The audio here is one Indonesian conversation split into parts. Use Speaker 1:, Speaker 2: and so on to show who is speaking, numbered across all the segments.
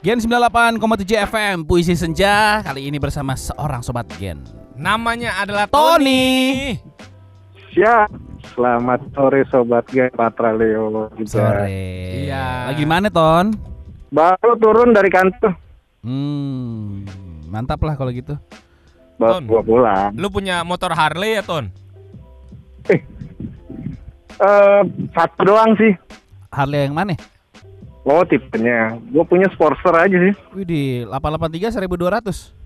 Speaker 1: Gen 98,7 FM Puisi Senja Kali ini bersama seorang sobat Gen
Speaker 2: Namanya adalah
Speaker 1: Tony.
Speaker 3: Siap. Selamat sore sobat G Patra Leo juga.
Speaker 1: Sore
Speaker 2: Iya.
Speaker 1: Lagi mana Ton?
Speaker 3: Baru turun dari kantor.
Speaker 1: Hmm, mantap lah kalau gitu
Speaker 3: Baru
Speaker 2: Ton.
Speaker 3: gua pulang.
Speaker 2: Lu punya motor Harley ya Ton?
Speaker 3: Eh, satu doang sih.
Speaker 1: Harley yang mana?
Speaker 3: Oh tipenya. Gue punya Sportster aja sih.
Speaker 1: Wih di 883 1200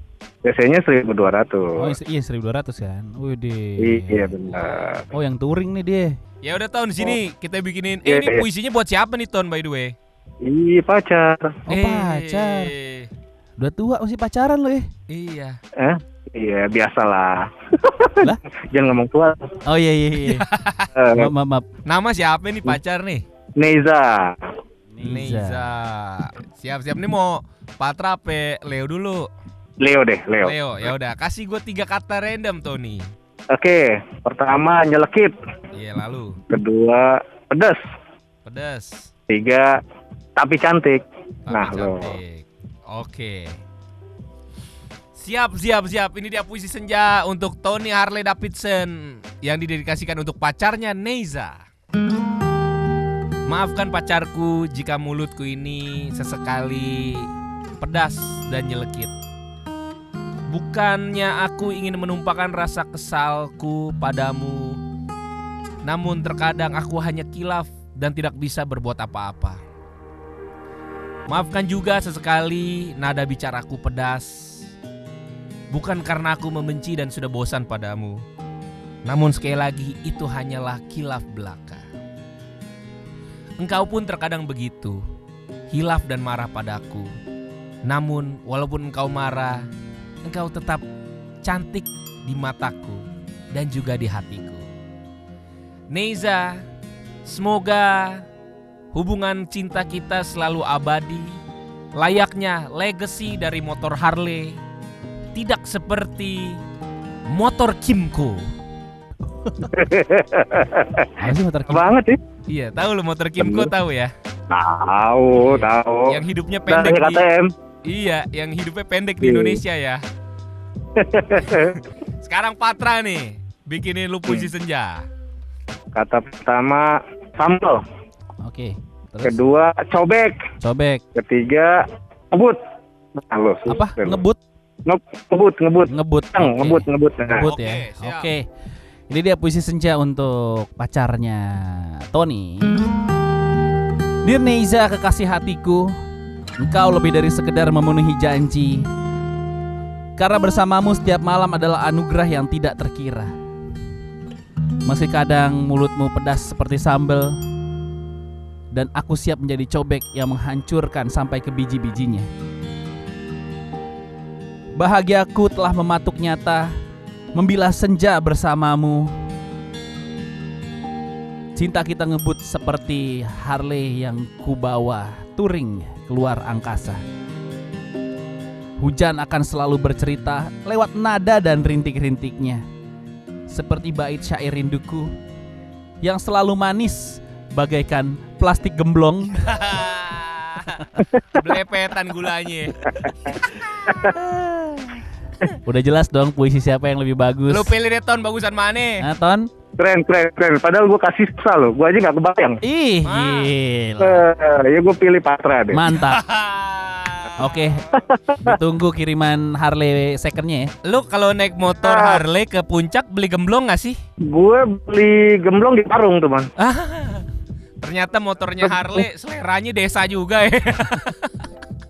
Speaker 3: Biasanya
Speaker 1: Oh
Speaker 3: 1200.
Speaker 1: iya 1200 kan Wih di
Speaker 3: Iya benar.
Speaker 1: Oh yang touring nih dia
Speaker 2: Ya udah Ton sini kita bikinin.
Speaker 3: Iya,
Speaker 2: Eh ini
Speaker 3: iya.
Speaker 2: puisinya buat siapa nih Ton by the way?
Speaker 3: Iya pacar.
Speaker 1: Oh pacar
Speaker 2: Eh,
Speaker 1: Udah tua masih pacaran lo ya
Speaker 2: Iya.
Speaker 3: Eh? Iya biasalah.
Speaker 1: Lah?
Speaker 3: Jangan ngomong tua.
Speaker 1: Oh iya iya iya
Speaker 3: Eh,
Speaker 1: Maaf maaf, maaf.
Speaker 2: Nama siapa nih pacar nih?
Speaker 3: Neza.
Speaker 2: Neza. Siap-siap nih mau Patra apa Leo dulu?
Speaker 3: Leo deh, Leo.
Speaker 2: Leo. Ya udah kasih gue tiga kata random Tony.
Speaker 3: Oke, pertama nyelekit,
Speaker 2: Iya lalu
Speaker 3: kedua pedas,
Speaker 2: pedas.
Speaker 3: tiga tapi cantik.
Speaker 2: tapi
Speaker 3: Nah, lo.
Speaker 2: cantik. Oke. Siap, siap, siap. Ini dia puisi senja untuk Tony Harley Davidson yang didedikasikan untuk pacarnya Neza. Maafkan pacarku jika mulutku ini sesekali pedas dan nyelekit. Bukannya aku ingin menumpahkan rasa kesalku padamu, namun terkadang aku hanya kilaf dan tidak bisa berbuat apa-apa. Maafkan juga sesekali nada bicaraku pedas. Bukan karena aku membenci dan sudah bosan padamu. Namun sekali lagi itu hanyalah kilaf belaka. Engkau pun terkadang begitu. Hilaf dan marah padaku. Namun walaupun engkau marah, engkau tetap cantik di mataku dan juga di hatiku. Neza, semoga hubungan cinta kita selalu abadi, layaknya legacy dari motor Harley, tidak seperti motor Kimco.
Speaker 1: Apa sih motor Kim?
Speaker 3: Banget sih.
Speaker 2: Iya, tahu lu motor Kimco tahu ya?
Speaker 3: Tahu, tahu.
Speaker 2: Yang hidupnya pendek
Speaker 3: Dari
Speaker 2: di,
Speaker 3: KTM.
Speaker 2: Iya, yang hidupnya pendek di
Speaker 3: Iya.
Speaker 2: Indonesia ya. Sekarang Patra nih, bikinin lu puisi senja.
Speaker 3: Kata pertama sambal,
Speaker 1: Oke Terus
Speaker 3: kedua cobek,
Speaker 1: cobek
Speaker 3: ketiga ngebut. Nah, lo,
Speaker 1: Apa? Ngebut?
Speaker 3: Nge- ngebut, ngebut.
Speaker 1: Ngebut
Speaker 3: ngebut, ngebut. Nah,
Speaker 1: Ngebut
Speaker 2: Oke,
Speaker 1: ya
Speaker 2: siap.
Speaker 1: Ini dia puisi senja untuk pacarnya Tony. Dear Neiza kekasih hatiku Engkau lebih dari sekedar memenuhi janji. Karena bersamamu setiap malam adalah anugerah yang tidak terkira. Meski kadang mulutmu pedas seperti sambal Dan aku siap menjadi cobek yang menghancurkan sampai ke biji-bijinya. Bahagiaku telah mematuk nyata Membilah senja bersamamu. Cinta kita ngebut seperti Harley yang kubawa touring keluar angkasa. Hujan akan selalu bercerita lewat nada dan rintik-rintiknya. Seperti bait syair rinduku Yang selalu manis bagaikan plastik gemblong.
Speaker 2: Belepetan gulanya.
Speaker 1: Udah jelas dong puisi siapa yang lebih bagus
Speaker 2: Lu pilih deh Ton bagusan mana?
Speaker 1: Nah, Ton?
Speaker 3: Keren, keren, keren. Padahal gue kasih susah loh. Gue aja nggak kebayang.
Speaker 1: Ih,
Speaker 2: Ah.
Speaker 1: gila
Speaker 3: Eh, ya gue pilih Patra deh.
Speaker 1: Mantap Oke, ditunggu kiriman Harley secondnya ya.
Speaker 2: Lu kalau naik motor
Speaker 3: Ah.
Speaker 2: Harley ke puncak beli gemblong gak sih?
Speaker 3: Gue beli gemblong di Parung tuh man.
Speaker 2: Ah, ternyata motornya Harley seleranya desa juga ya.